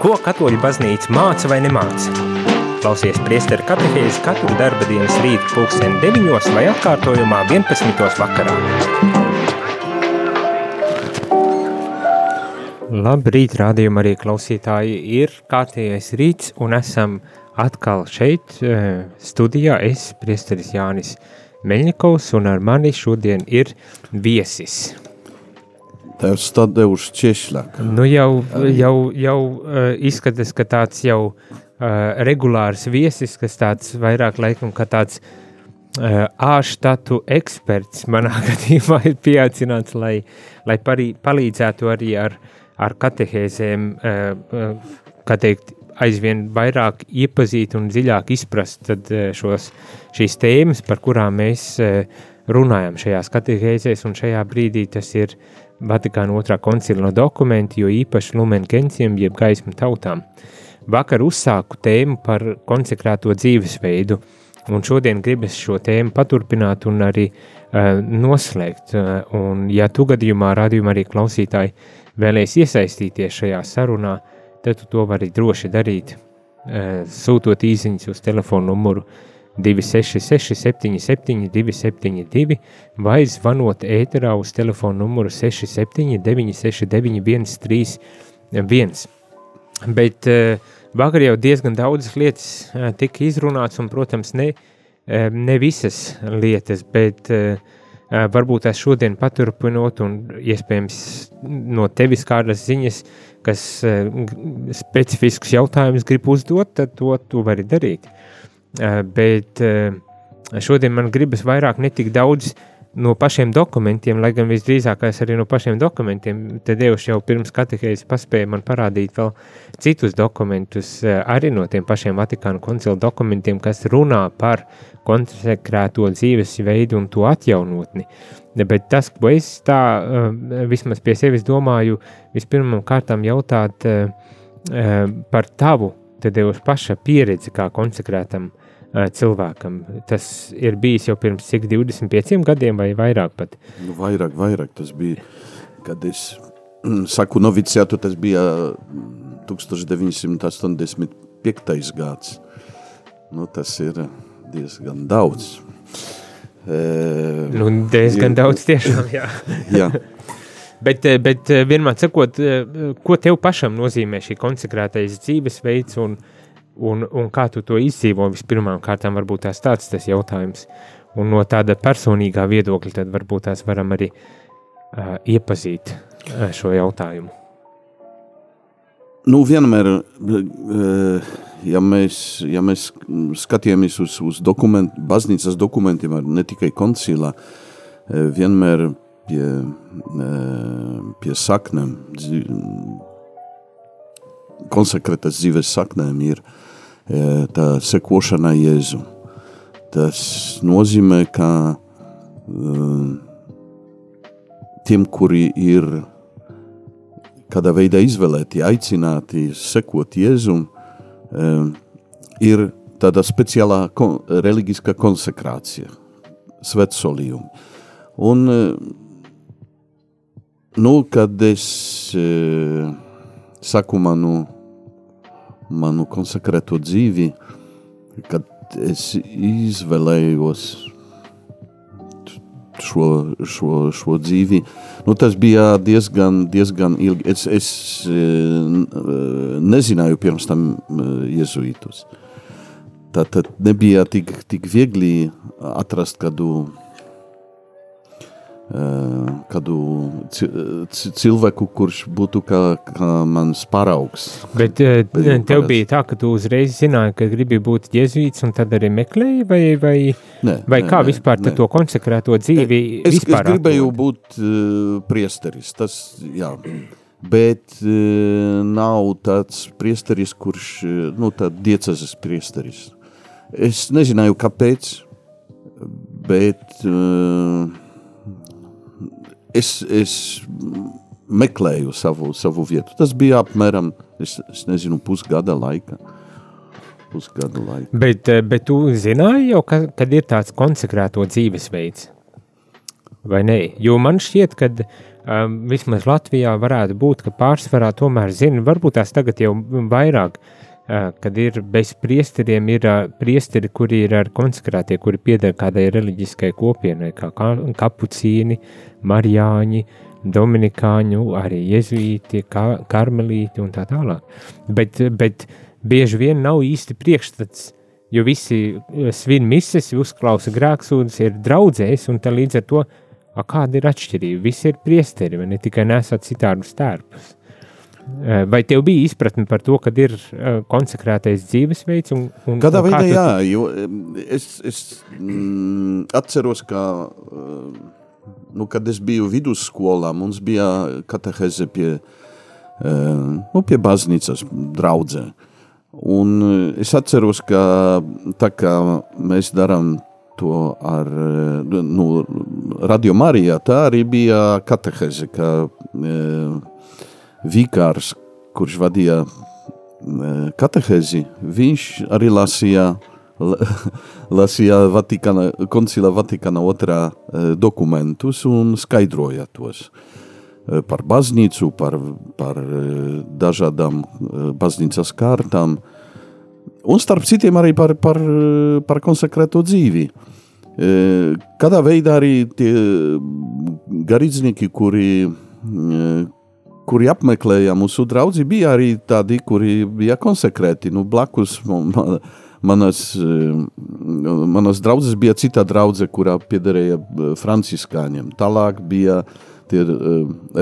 Ko katoļu baznīca māca vai nemāca? Klausies priesteru katehēzi katru darba dienas rītu pulksteni 9 vai atkārtojumā 11. vakarā. Labrīt, rādījumā arī klausītāji ir kārtējais rīts un esam atkal šeit eh, studijā. Es, priesteris Jānis Meļņikovs un ar mani šodien ir viesis. Tēvs Tadeusz Češļak. Nu jau, jau, jau uh, izskatās, ka tāds jau uh, regulārs viesis, kas tāds vairāk laikam, ka tāds uh, ārštatu eksperts manā gadījumā ir pieaicināts, lai, lai parī, palīdzētu arī ar, ar katehēzēm, uh, uh, kā teikt, aizvien vairāk iepazīt un dziļāk izprast tad, uh, šos, šīs tēmas, par kurām mēs uh, runājam šajās katehēzēs, un šajā brīdī tas ir Vatikāna otrā koncila dokumenti, jo īpaši Lumen Gentium, jeb gaismu tautām. Vakar uzsāku tēmu par konsekrēto dzīvesveidu, un šodien gribas šo tēmu paturpināt un arī uh, noslēgt. Uh, un, ja tu gadījumā, radījumā arī klausītāji vēlēs iesaistīties šajā sarunā, tad tu to vari droši darīt, uh, sūtot īsiņas uz telefonu numuru 67969 266, 77, 272 vai zvanot ēterā uz telefona numuru 67, 969, 131. Bet uh, vakar jau diezgan daudzas lietas uh, tika izrunāts, un, protams, ne, uh, ne visas lietas, bet varbūt tās šodien paturpinot, un iespējams no tevis kādas ziņas, kas specifiskus jautājumus grib uzdot, tad to tu vari darīt. Eh, bet eh, šodien man gribas vairāk ne tik daudz no pašiem dokumentiem, lai gan visdrīzākais arī no pašiem dokumentiem. Te Dievs jau pirms katehēzes paspēja man parādīt vēl citus dokumentus, eh, arī no tiem pašiem Vatikānu koncila dokumentiem, kas runā par konsekrēto dzīvesveidu un to atjaunotni. Bet tas, ko es tā vismaz pie sevis domāju, vispirmām kārtām jautāt par tavu, te Dievs paša pieredzi kā konsekrētam cilvēkam. Tas ir bijis jau pirms cik 25 gadiem vai vairāk pat? Nu, vairāk, vairāk tas bija, kad es saku noviciātu, tas bija 1985. gads. Nu, tas ir diezgan daudz. Nu, diezgan ir, daudz tiešām, jā. jā. Bet, bet vienmēr sakot, ko tev pašam nozīmē šī konsekrētais dzīvesveids un, uh, un, un kā tu to izdzīvo vispirmām kārtām, varbūt tās tāds tas jautājums. Un no tāda personīgā viedokļa tad varbūt tās varam arī uh, iepazīt uh, šo jautājumu. Nu, vienmēr, ja mēs, ja mēs skatāmies uz, uz dokument, baznīcas dokumentiem, ne tikai koncilā, vienmēr pie, pie saknēm, konsekrētas dzīves saknēm ir uh, tā sekošana Jēzu. Tas nozīmē, ka tiem, kuri ir kādā veidā izvēlēti, aicināti sekot Jēzum, ir tāda speciālā reliģiskā konsekrācija, svetsolījumi. Un, nu, kad es saku manu manu konsekrēto dzīvi, kad es izvēlējos šo, šo, šo dzīvi. Nu, tas bija diezgan, diezgan ilgi. Es, es nezināju pirms tam jezuītus. Tā tad nebija tik, tik viegli atrast kādu kādu cilvēku, kurš būtu kā, kā mans paraugs. Bet, Bet tev bija tā, ka tu uzreiz zināji, ka gribi būt jēzuīts un tad arī meklēji, vai, vai, ne, vai kā ne, vispār ne. to konsekrēto dzīvi es, vispār es gribēju atrod? būt uh, priesteris, tas, jā. Bet uh, nav tāds priesteris, kurš, nu, tā diecazes priesteris. Es nezināju, kāpēc, bet uh, es, es meklēju savu, savu vietu. Tas bija apmēram, es, es nezinu, pusgada laika. Pusgada laika. Bet, eh, bet tu zināji jau, ka, kad ir tāds konsekrēto dzīvesveids? Vai ne? Jo man šķiet, ka um, vismaz Latvijā varētu būt, ka pārsvarā tomēr zina, varbūt tās tagad jau vairāk, uh, kad ir bez priesteriem, ir uh, priesteri, kuri ir ar konsekrātie, kuri pieder kādai reliģiskai kopienai, kā kapucīni, marijāņi, dominikāņu, arī jezuīti, kā, karmelīti un tā tālāk. Bet, bet bieži vien nav īsti priekšstats, jo visi svin mises, uzklausa grēksūdas, ir draudzējis, un tā līdz ar to A kāda ir atšķirība? Visi ir priesteri, vai ne tikai nesat citādus tērpus. Vai tev bija izpratne par to, kad ir konsekrētais dzīvesveids? Un, un, Kādā un veidā, kā jā, jo es, es mm, atceros, ka, nu, kad es biju vidusskolā, mums bija kateheze pie, nu, pie baznīcas draudzē. Un es atceros, ka tā kā mēs darām to ar nu, Radio Marijā. Tā arī bija kateheze, ka vikārs, kurš vadīja e, katehezi, viņš arī lasīja, lasīja Vatikana, koncila Vatikana otrā e, dokumentus un skaidroja tos e, par baznīcu, par, par dažādām baznīcas kārtām, un starp citiem arī par, par, par konsekrēto dzīvi. Kādā veidā arī tie garīdznieki, kuri, kuri apmeklēja mūsu draugi, bija arī tādi, kuri bija konsekrēti. Nu, blakus manas, manas draudzes bija cita draudze, kurā piederēja franciskāņiem. Tālāk bija tie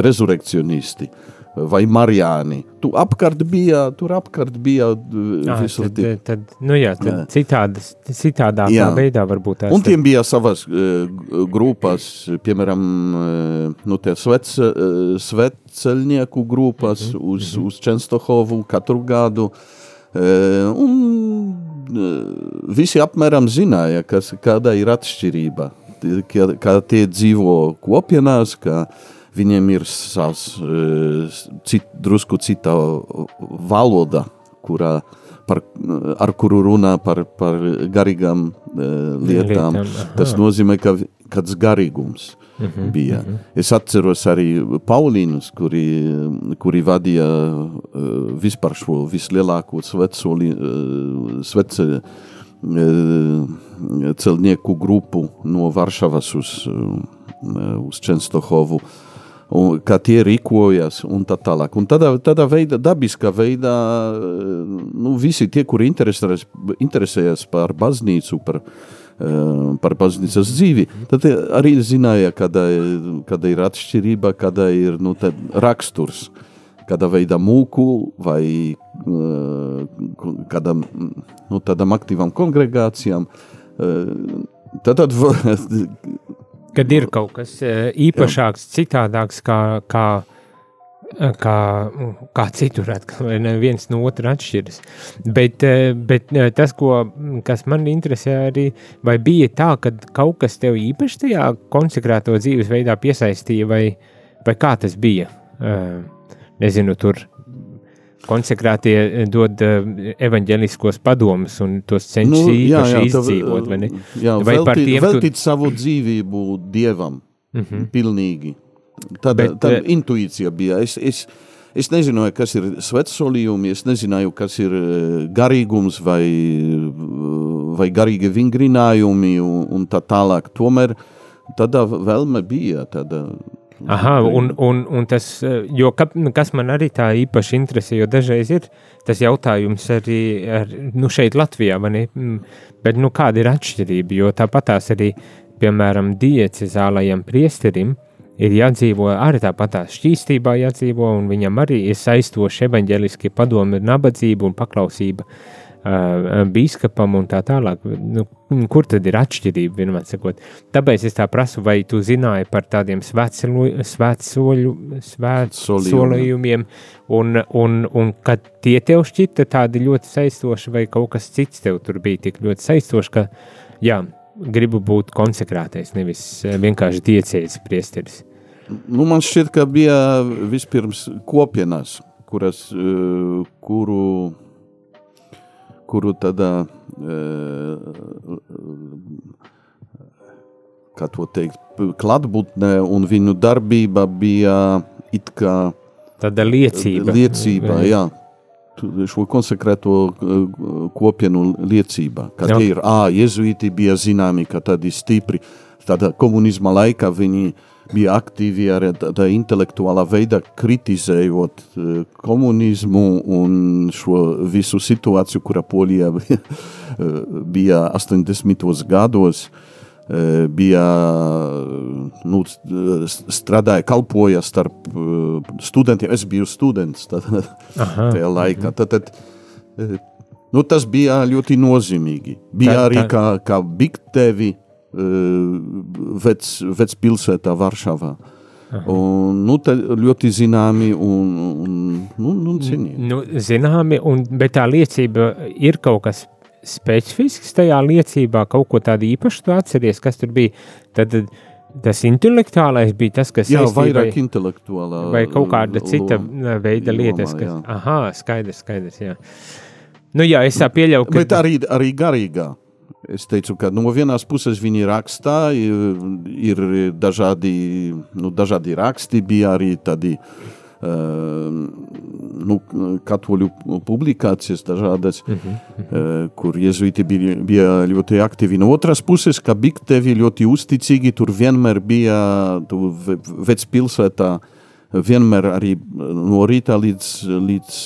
rezurekcionisti. Uh, vai Marijāni. Tu apkārt bija, tur apkārt bija ah, visur. Tad, tad, nu jā, tad jā. Citādas, citādākā jā. veidā varbūt. Un tiem bija savas uh, grupas, piemēram, uh, nu tie svec, uh, sveceļnieku grupas mm -hmm. uz, mm -hmm. uz Čenstohovu katru gadu. Uh, un uh, visi apmēram zināja, kas, kāda ir atšķirība. Kā, kā tie dzīvo kopienās, kā uh, Viņiem ir savs, eh, cit, drusku cita valoda, kurā, par, ar kuru runā par, par garīgām uh, lietām. lietām Tas nozīmē, ka kāds garīgums mhm, bija. Mhm. Es atceros arī Paulīnus, kuri, kuri vadīja uh, vispār šo vislielāko svecoli, svece celnieku grupu no Varšavas uz, uz Čenstohovu. Un kā tie rīkojas un tā tālāk. Un tādā, tādā veidā, dabiskā veidā, nu, visi tie, kuri interesējas, interesējas par baznīcu, par, par baznīcas dzīvi, tad arī zināja, kāda, kāda ir atšķirība, kāda ir nu, raksturs, kādā veidā mūku vai kādam, nu, tādam aktīvam kongregācijām. Tad, tad Kad ir kaut kas eh, īpašāks, Jā. citādāks, kā, kā, eh, kā, kā citur, vai viens no otra atšķiras. Bet, eh, bet tas, ko, kas man interesē arī, vai bija tā, ka kaut kas tev īpaši tajā konsekrēto dzīvesveidā piesaistīja, vai, vai kā tas bija? Nezinu, tur konsekrētie eh, dod uh, evaņģeliskos padomus un tos cenšas nu, jā, jā, izdzīvot, vai ne? Jā, vai veltīt, par tiem veltīt tu... savu dzīvību Dievam, mhm. -huh. pilnīgi. Tāda, Bet, tāda intuīcija bija. Es, es, es nezināju, kas ir svetsolījumi, es nezināju, kas ir garīgums vai, vai garīgi vingrinājumi un, un tā tālāk. Tomēr tāda vēlme bija, tāda Aha, un, un, un tas, jo ka, kas man arī tā īpaši interesē, jo dažreiz ir tas jautājums arī ar, nu šeit Latvijā, mm, bet nu kāda ir atšķirība, jo tāpatās arī, piemēram, diecezālajam priesterim ir jādzīvo arī tāpatās šķīstībā jādzīvo, un viņam arī ir saistoši evaņģeliski padomi nabadzība un paklausība. uh, uh, biskupam un tā tālāk. Nu, kur tad ir atšķirība? Vienmēr sakot. Tāpēc es tā prasu, vai tu zināji par tādiem svētsolījumiem, un, un, un kad tie tev šķita tādi ļoti saistoši, vai kaut kas cits tev tur bija tik ļoti saistoši, ka, jā, gribu būt konsekrētais, nevis vienkārši diecējas priesteris. Nu, man šķiet, ka bija vispirms kopienas, kuras, kuru kuru tādā, kā to teikt, klātbūtne un viņu darbība bija it kā tāda liecība. Liecība, jā. Šo konsekrēto kopienu liecība, ka tie ir, ā, jezuīti bija zināmi, ka tādi stipri, tādā komunisma laikā viņi bija aktīvi arī tādā intelektuālā veidā kritizējot komunismu un šo visu situāciju, kura Polijā bija 80. gados, uh, bija nu, strādāja, kalpoja starp studentiem. Es biju students tajā laikā. Tad, tad, nu, tas bija ļoti nozīmīgi. Bija tā, arī tā. kā, kā Biktevi vec, vec pilsētā Varšavā. Aha. Un, nu, ļoti zināmi un, un nu, nu, cienījami. Nu, zināmi, un, bet tā liecība ir kaut kas specifisks tajā liecībā, kaut ko tādu īpašu tu atceries, kas tur bija. Tad, tas intelektuālais bija tas, kas jā, vairāk vai, intelektuālā vai kaut kāda cita loma, veida lietas, kas, jā. aha, skaidrs, skaidrs, jā. Nu jā, es tā pieļauju, ka... Bet arī, arī garīgā. Es teicu, ka no vienās puses viņi rakstā, ir, ir dažādi, nu, dažādi raksti, bija arī tādi uh, nu, katoļu publikācijas dažādas, uh -huh, uh -huh. kur jezuīti bija, bija ļoti aktīvi. No otras puses, ka Biktevi ļoti uzticīgi, tur vienmēr bija vecpilsētā, vienmēr arī no rīta līdz, līdz,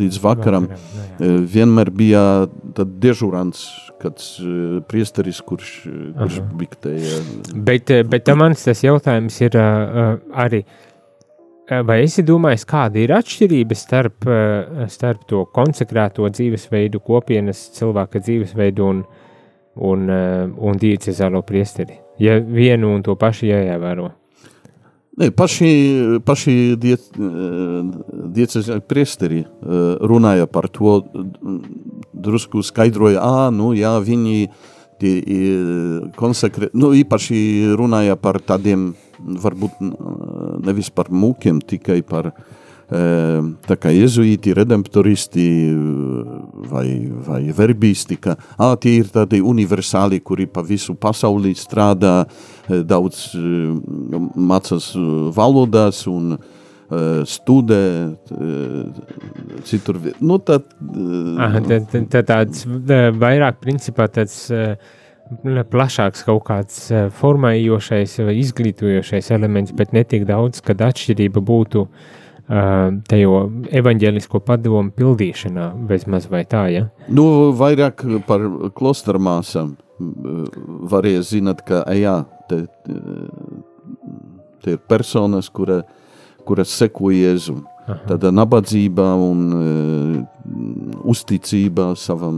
līdz vakaram, Vakaram, vienmēr bija dežurants, kāds priesteris, kurš, kurš biktēja. Bet, bet mans tas jautājums ir arī, Eh, vai esi domājis, kāda ir atšķirība starp, eh, starp to konsekrēto dzīvesveidu, kopienas cilvēka dzīvesveidu un, un, eh, un diecezālo priesteri? Ja vienu un to pašu jāievēro. Ne, paši paši diec, diecezāli priesteri runāja par to, drusku skaidroja, ā, nu jā, viņi tie konsekrē, nu īpaši runāja par tādiem varbūt nevis par mūkiem, tikai par tā kā jezuīti, redemptoristi vai, vai verbisti, ka ā, tie ir tādi universāli, kuri pa visu pasaulī strādā, daudz mācās valodās un studē citur. Nu, tad, Aha, tad, tad tāds vairāk principā tāds plašāks kaut kāds eh, formējošais vai izglītojošais elements, bet ne tik daudz, kad atšķirība būtu uh, tejo evaņģēlisko padomu pildīšanā, bezmaz vai tā, ja? Nu, vairāk par klostermāsam varēja zināt, ka, jā, te, te ir personas, kura, kuras seko Jēzum. Tāda nabadzība un uh, uzticība savam,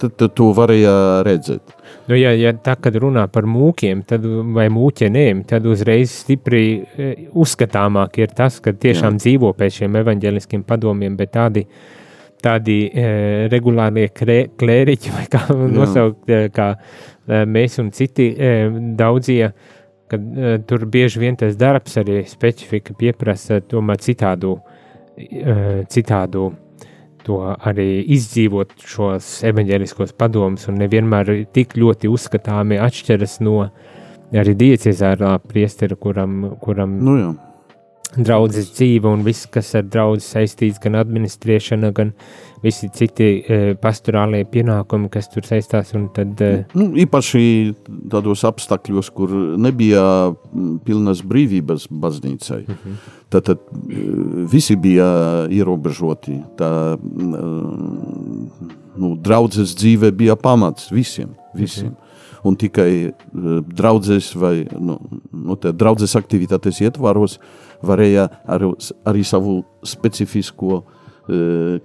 tad, tad to varēja redzēt. Nu, ja, ja tā, kad runā par mūkiem tad, vai mūķenēm, tad uzreiz stipri uh, uzskatāmāk ir tas, ka tiešām Jā. dzīvo pēc šiem evaņģeliskiem padomiem, bet tādi, tādi uh, regulārie krē, klēriķi, vai kā Jā. nosaukt, kā mēs un citi uh, daudzie, kad uh, tur bieži vien tas darbs arī specifika pieprasa tomēr citādu Eh, citādu to arī izdzīvot šos evaņģēliskos padomus, un nevienmēr tik ļoti uzskatāmi atšķiras no arī diecezārā priestera, kuram, kuram nu jā. Draudzes dzīve un viss, kas ar draudzi saistīts, gan administrēšana, gan visi citi e, pastorālie pienākumi, kas tur saistās. Tad, e... nu, īpaši tādos apstākļos, kur nebija pilnas brīvības baznīcai. Uh mhm. -huh. Tad, tad visi bija ierobežoti. Tā nu, draudzes dzīve bija pamats visiem. visiem. Uh -huh. Un tikai draudzes vai nu, nu, draudzes aktivitātes ietvaros varēja ar, arī savu specifisko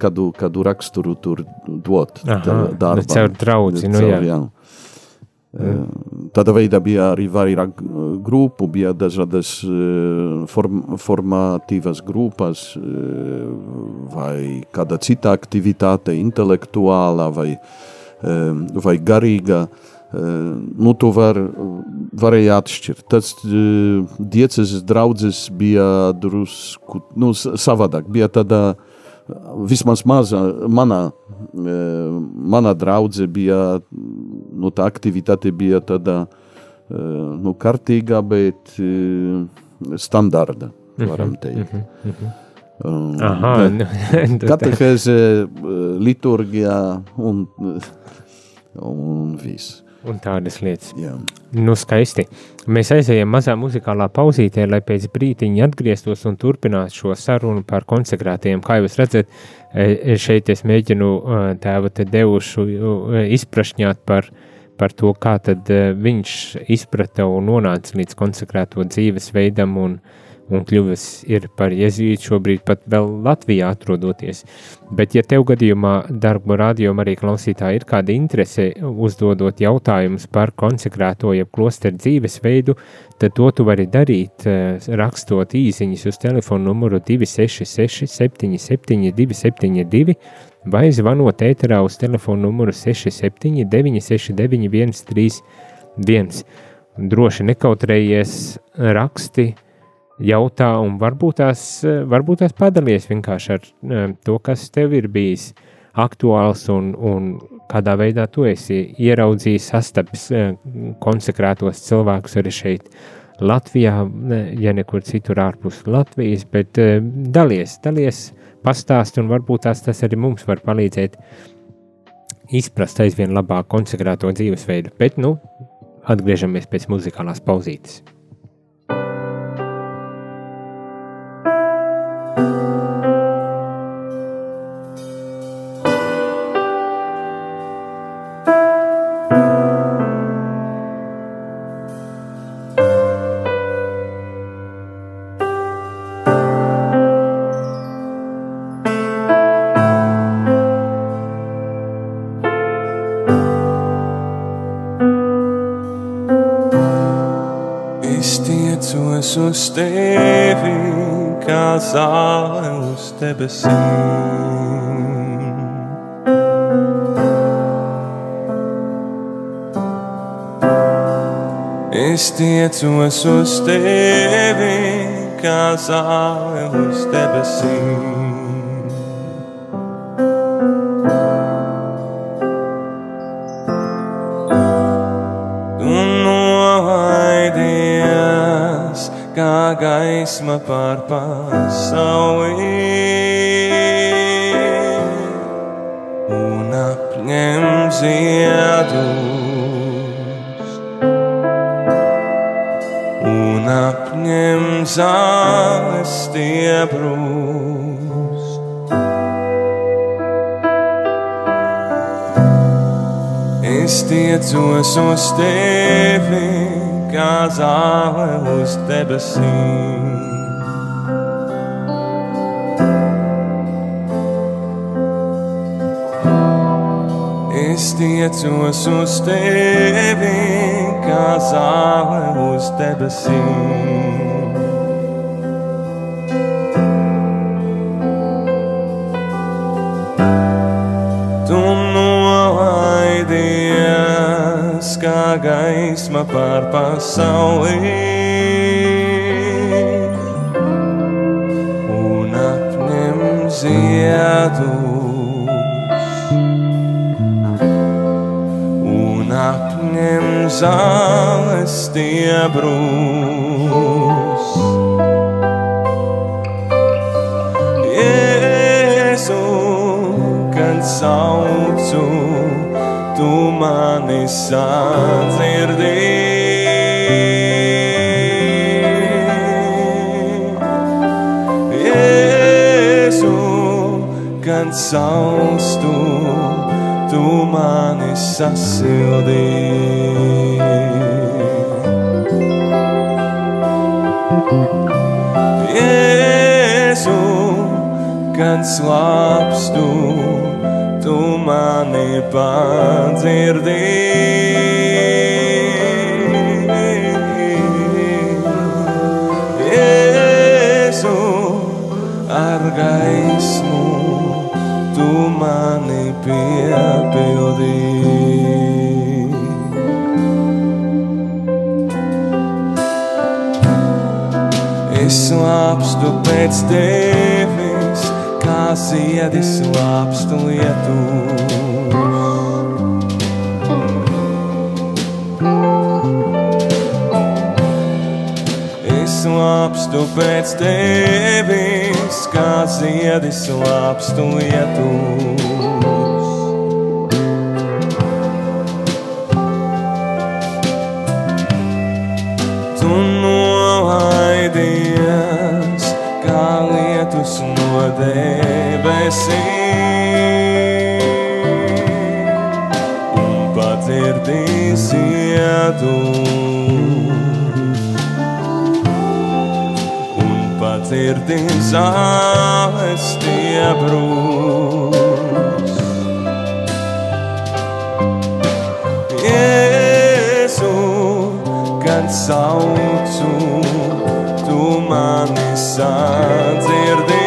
kādu, kādu raksturu tur dot. Aha, darbā, caur draudzi, nu jā. jā. Tādā veidā bija arī vairāk grupu, bija dažādas form, formatīvas grupas vai kāda cita aktivitāte, intelektuāla vai, vai garīga. Nu, to var, varēja atšķirt. Tas diecezes draudzes bija drusku nu, savādāk. Bija tāda uh, vismaz maza, manā, manā draudzē bija, nu, tā aktivitāte bija tāda nu, kārtīgā, bet standarta, varam teikt. Um, Aha, nu, tu- Katehēze, liturgijā un, un viss. Un tādas lietas. Jā. Nu, skaisti. Mēs aizējām mazā muzikālā pauzītē, lai pēc brīdiņa atgrieztos un turpinātu šo sarunu par konsekrātiem. Kā jūs redzat, e, šeit es mēģinu e, tēva te devušu e, izprašņāt par, par to, kā tad e, viņš izprata un nonāca līdz konsekrēto dzīvesveidam un, un kļuvis par jezīti šobrīd pat vēl Latvijā atrodoties. Bet, ja tev gadījumā, darbu rādījumā arī klausītāji, ir kāda interese uzdodot jautājumus par konsekrēto jeb klosteru dzīvesveidu, tad to tu vari darīt, eh, rakstot īsiņas uz telefonu numuru 266 77 272 vai zvanot ēterā uz telefonu numuru 67 969 131. Droši nekautrējies raksti, jautā, un varbūt tās, eh, varbūt tās padalies vienkārši ar eh, to, kas tev ir bijis aktuāls un, un kādā veidā tu esi ieraudzījis, sastapis eh, konsekrētos cilvēkus arī šeit Latvijā, ja nekur citur ārpus Latvijas, bet dalies, dalies, pastāst, un varbūt tās tas arī mums var palīdzēt izprast aizvien labāk konsekrēto dzīvesveidu. Bet, nu, atgriežamies pēc muzikālās pauzītes. Uz tevi, kā zāle uz debesīm. Es tiecos uz tevi, kā zāle uz debesīm. Gaisma pār pasauli un apņem ziedus un apņem zāles stiebrus. Es tiecos uz tevi, kā zāle uz debesīm. Tiecos uz tevi, kā zāle uz debesīm. Tu nolaidies kā gaisma pār pasauli un apņem ziedus zāles stiebrus. Jēzu, kad saucu, tu mani sadzirdi. Jēzu, kad saustu, tu mani sasildi. Kad slāpstu, tu mani padzirdi. Jēzu, ar gaismu tu mani piepildīji. Es slāpstu pēc tevis, ziedi slāpstu lietus. lāpstu pēc tevis, kā ziedis lāpstu ietus. Tu nolaidies, kā lietus no debesīm, un padzirdīs iedus. Un padzirdīs zāles tie brūs. Jēzu, kad saucu, tu mani sadzirdi.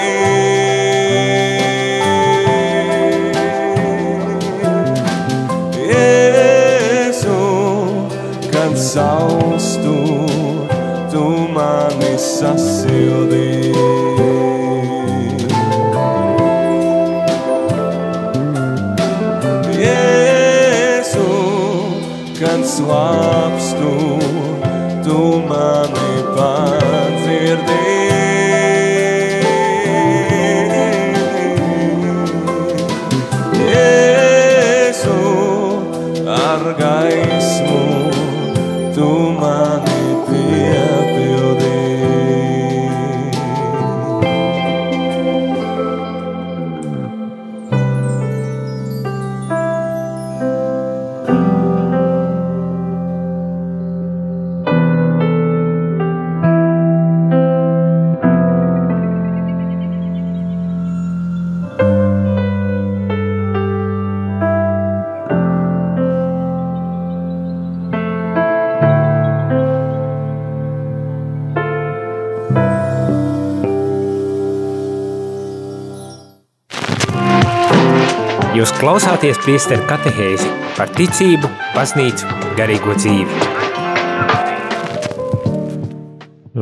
Jūs klausāties priesteru katehēzi par ticību, baznīcu, garīgo dzīvi.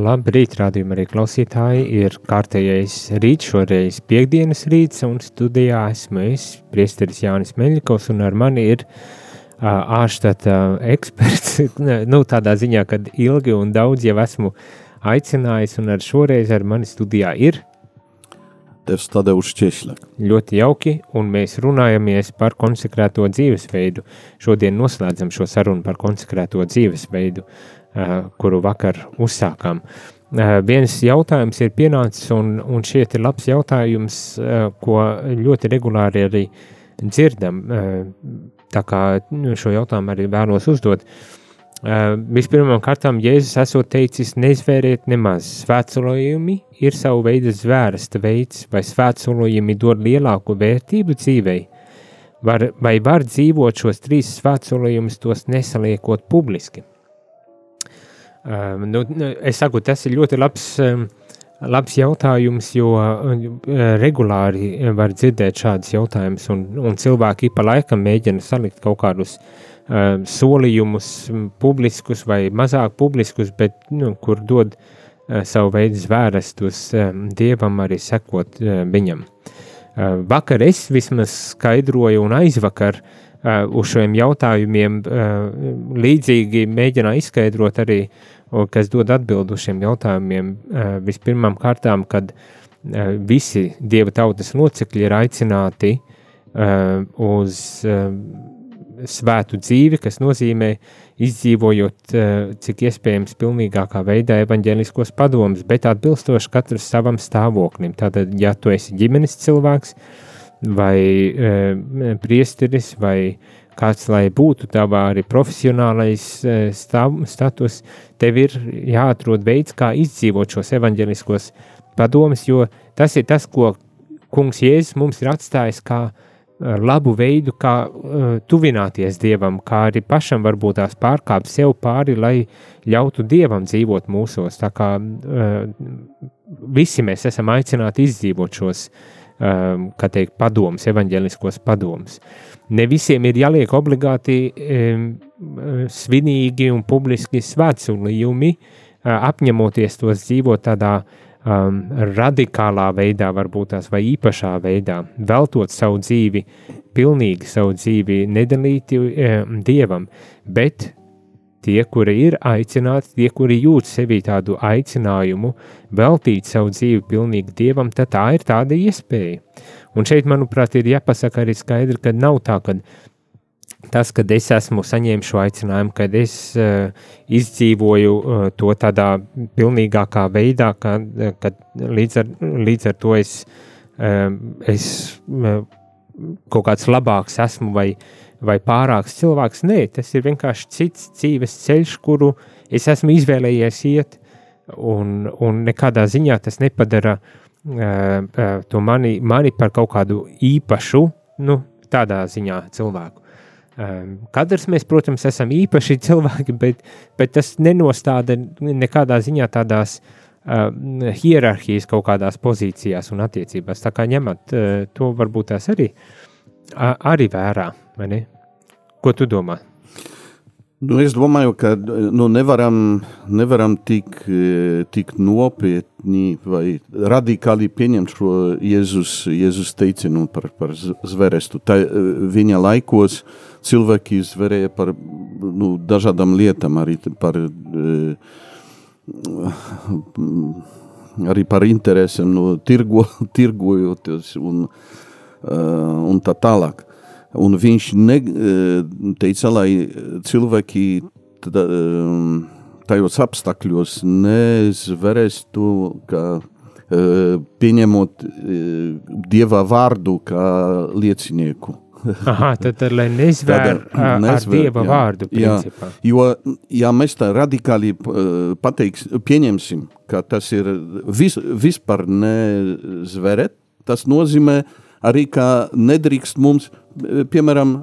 Labrīt, rādījumā arī klausītāji. Ir kārtējais rīts, šoreiz piekdienas rīts, un studijā esmu es, priesteris Jānis Meļikovs, un ar mani ir ārštata eksperts, nu tādā ziņā, kad ilgi un daudz jau esmu aicinājis, un ar šoreiz ar mani studijā ir Tevs Tadeusz Češļak. ļoti jauki, un mēs runājamies par konsekrēto dzīvesveidu. Šodien noslēdzam šo sarunu par konsekrēto dzīvesveidu, uh, kuru vakar uzsākām. Uh, viens jautājums ir pienācis, un, un šeit ir labs jautājums, uh, ko ļoti regulāri arī dzirdam. Tā kā nu, šo jautājumu arī vēlos uzdot. Uh, Vispirmām kārtām Jēzus esot teicis, neizvēriet nemaz. Svētsolojumi ir savu veidu zvērsta veids, vai svētsolojumi dod lielāku vērtību dzīvei. Var, vai var dzīvot šos trīs svētsolojumus, tos nesaliekot publiski? Uh, nu, es saku, tas ir ļoti labs, um, labs jautājums, jo uh, regulāri var dzirdēt šādus jautājumus, un, un cilvēki pa laikam mēģina salikt kaut kādus uh, solījumus, publiskus vai mazāk publiskus, bet nu, kur dod uh, savu veidu zvērestus um, dievam arī sekot uh, viņam. Uh, vakar es vismaz skaidroju un aizvakar uh, uz šiem jautājumiem uh, līdzīgi mēģināju izskaidrot arī, un kas dod atbildu šiem jautājumiem. Uh, vispirmām kārtām, kad uh, visi dieva tautas locekļi ir aicināti uh, uz svētu dzīvi, kas nozīmē izdzīvojot cik iespējams pilnīgākā veidā evaņģēliskos padomus, bet atbilstoši katrs savam stāvoklim. Tātad, ja tu esi ģimenes cilvēks vai priesteris vai kāds lai būtu tavā arī profesionālais uh, stāv, status, tev ir jāatrod veids, kā izdzīvot šos evaņģēliskos padomus, jo tas ir tas, ko kungs Jēzus mums ir atstājis kā uh, labu veidu, kā uh, tuvināties Dievam, kā arī pašam varbūt tās pārkāpt sev pāri, lai ļautu Dievam dzīvot mūsos. Tā kā uh, visi mēs esam aicināti izdzīvot šos, um, kā teikt, padomus, evaņģeliskos padomus. Ne visiem ir jāliek obligāti um, svinīgi un publiski svētsulījumi, uh, apņemoties tos dzīvot tādā um, radikālā veidā, varbūt tās vai īpašā veidā, veltot savu dzīvi, pilnīgi savu dzīvi nedalīti um, dievam, bet tie, kuri ir aicināti, tie, kuri jūt sevī tādu aicinājumu veltīt savu dzīvi pilnīgi dievam, tad tā ir tāda iespēja. Un šeit, manuprāt, ir jāpasaka arī skaidri, ka nav tā, ka tas, kad es esmu saņēmis šo aicinājumu, kad es uh, izdzīvoju uh, to tādā pilnīgākā veidā, ka, ka līdz, ar, līdz ar to es, uh, es uh, kaut kāds labāks esmu vai, vai pārāks cilvēks. Nē, tas ir vienkārši cits dzīves ceļš, kuru es esmu izvēlējies iet, un, un nekādā ziņā tas nepadara uh, to mani, mani par kaut kādu īpašu, nu, tādā ziņā cilvēku. Um, katrs mēs, protams, esam īpaši cilvēki, bet, bet tas nenostāda nekādā ziņā tādās uh, hierarhijas kaut kādās pozīcijās un attiecībās. Tā kā ņemat uh, to varbūt tās arī, uh, arī vērā, vai ne? Ko tu domā? Nu, es domāju, ka nu, nevaram, nevaram tik, tik nopietni vai radikāli pieņemt šo Jēzus, Jēzus teicienu par, par zverestu. Tā, viņa laikos cilvēki zverēja par nu, dažādām lietām, arī par, arī par interesēm, nu, tirgo, tirgojoties un, un tā tālāk. Un viņš ne, teica, lai cilvēki tajos apstākļos nezverestu, ka pieņemot dieva vārdu kā liecinieku. Aha, tad, tad lai nezvēr, tad, nezvēr ar dieva jā, vārdu principā. Jā, jo, ja mēs tā radikāli pateiks, pieņemsim, ka tas ir vis, vispār nezveret, tas nozīmē arī, ka nedrīkst mums piemēram,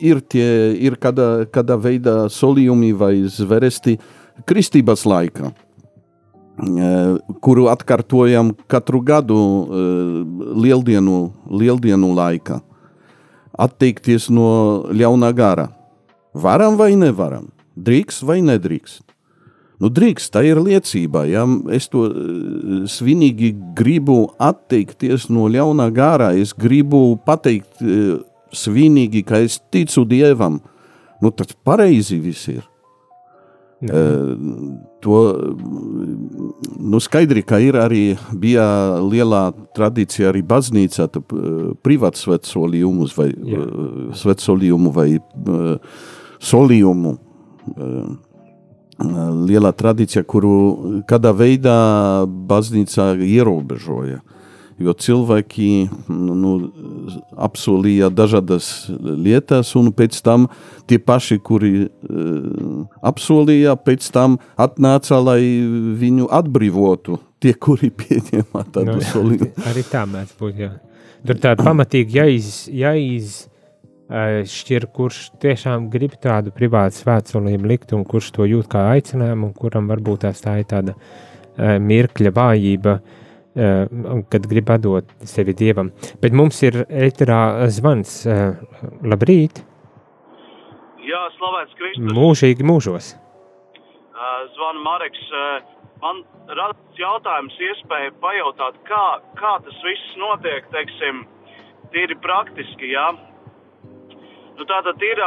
ir, tie, ir kāda, kāda veida solījumi vai zveresti kristības laikā, kuru atkārtojam katru gadu lieldienu, lieldienu laikā. Atteikties no ļaunā gara. Varam vai nevaram? Drīkst vai nedrīkst? Nu, drīkst, tā ir liecība. Ja es to uh, svinīgi gribu atteikties no ļaunā gārā, es gribu pateikt uh, svinīgi, ka es ticu Dievam, nu, tad pareizi viss ir. Uh, to nu, skaidri, ka ir arī bija lielā tradīcija arī baznīcā, privātu svetsolījumus vai Jā. svetsolījumu vai solījumu lielā tradīcija, kuru kādā veidā baznīca ierobežoja. Jo cilvēki nu, apsolīja dažādas lietas, un pēc tam tie paši, kuri uh, apsolīja, pēc tam atnāca, lai viņu atbrīvotu. Tie, kuri pieņēma tādu nu, solījumu. Arī tā mēdz būt. Jā. Tur tā pamatīgi jāiz, jāiz šķir, kurš tiešām grib tādu privātu svētsolību likt, un kurš to jūt kā aicinājumu, un kuram varbūt tās tā ir tāda mirkļa vājība, kad grib atdot sevi dievam. Bet mums ir ēterā zvans. Labrīt! Jā, slavēts Kristus! Mūžīgi mūžos! Zvanu Mareks. Man radās jautājums, iespēja pajautāt, kā, kā tas viss notiek, teiksim, tīri praktiski, jā. Ja? Nu, tā tad ir,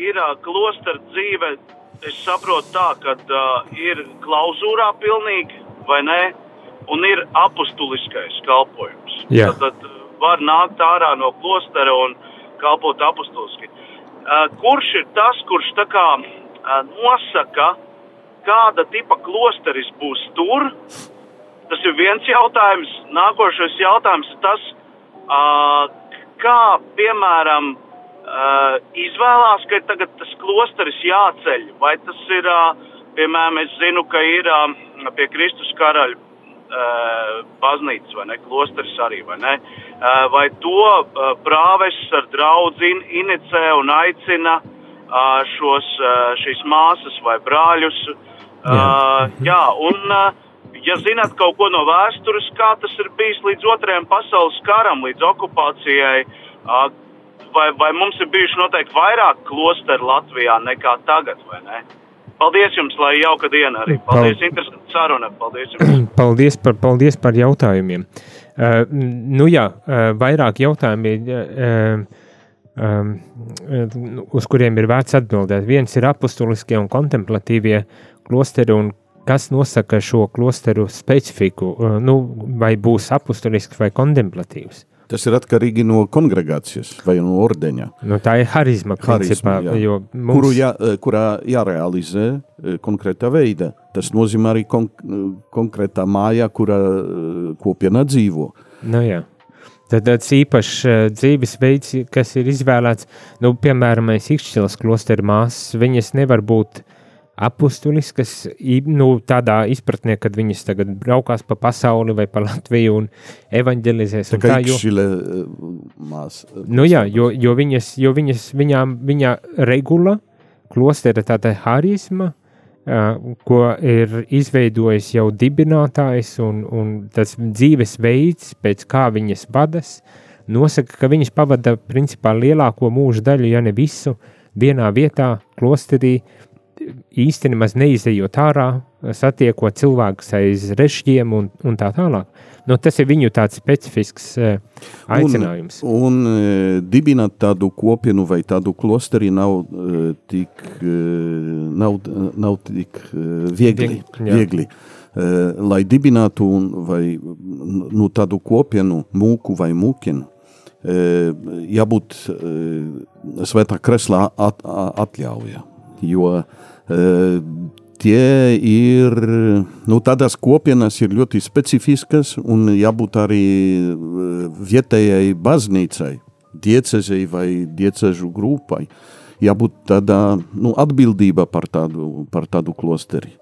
ir klostera dzīve. Es saprotu, tā, ka uh, ir klauzūrā pilnīgi, vai ne? Un ir apustuliskais kalpojums. Jā. Tad, tad var nākt ārā no klostera un kalpot apustuliski. Uh, kurš ir tas, kurš tā kā uh, nosaka, kāda tipa klosteris būs tur? Tas ir viens jautājums. Nākošais jautājums ir tas, uh, kā piemēram uh, izvēlās, ka tagad tas klosteris jāceļ, vai tas ir, uh, piemēram, es zinu, ka ir uh, pie Kristus karaļa uh, baznīcas vai ne, klosteris arī, vai ne, uh, vai to uh, prāves ar draudzi in, inicē un aicina uh, šos, uh, šīs māsas vai brāļus, uh, jā. jā, un uh, ja zināt kaut ko no vēstures, kā tas ir bijis līdz otrajam pasaules karam, līdz okupācijai, vai, vai mums ir bijuši noteikti vairāk klosteru Latvijā nekā tagad, vai ne? Paldies jums, lai jauka diena arī. Paldies, Pal interesanti saruna. Paldies jums. Paldies par, paldies par jautājumiem. Uh, nu jā, uh, vairāk jautājumi. Uh, um, uz kuriem ir vērts atbildēt. Viens ir apustuliskie un kontemplatīvie klosteri, un kas nosaka šo klosteru specifiku, uh, nu, vai būs apustulisks vai kontemplatīvs. Tas ir atkarīgi no kongregācijas vai no ordeņa. Nu, tā ir harizma, principā, Harizma, jā. Mums... Kuru jā, eh, kurā jārealizē eh, konkrētā veidā. Tas nozīmē arī kon konkrētā mājā, kurā eh, kopiena dzīvo. nu, jā. Tad tāds īpašs uh, dzīvesveids, kas ir izvēlēts, nu, piemēram, Ikšķilas klostera māsas, viņas nevar būt apustuliskas, i- nu, tādā izpratnē, kad viņas tagad braukās pa pasauli vai pa Latviju un evanģelizēs. Tā un kā tā, jo, ikšķile mās. Nu jā, jo, jo viņas, jo viņas viņām, viņa regula, klostera tāda harizma, uh, ko ir izveidojis jau dibinātājs un, un tas dzīvesveids, pēc kā viņas vadas, nosaka, ka viņas pavada principā lielāko mūža daļu, ja ne visu, vienā vietā, klosterī, īsti nemaz neizejot ārā, satiekot cilvēkus aiz režģiem un, un tā tālāk. Nu, tas ir viņu tāds specifisks uh, aicinājums. Un, un e, dibināt tādu kopienu vai tādu klosteri nav e, tik, e, nav, nav tik e, viegli. Vieg- jā. viegli. E, lai dibinātu vai nu, tādu kopienu, mūku vai mūkienu, e, jābūt e, svētā kreslā at, atļauja. Jo e, tie ir, nu, tādas kopienas ir ļoti specifiskas un jābūt arī vietējai baznīcai, diecezei vai diecežu grupai. Jābūt tādā, nu, atbildība par tādu, par tādu klosteri.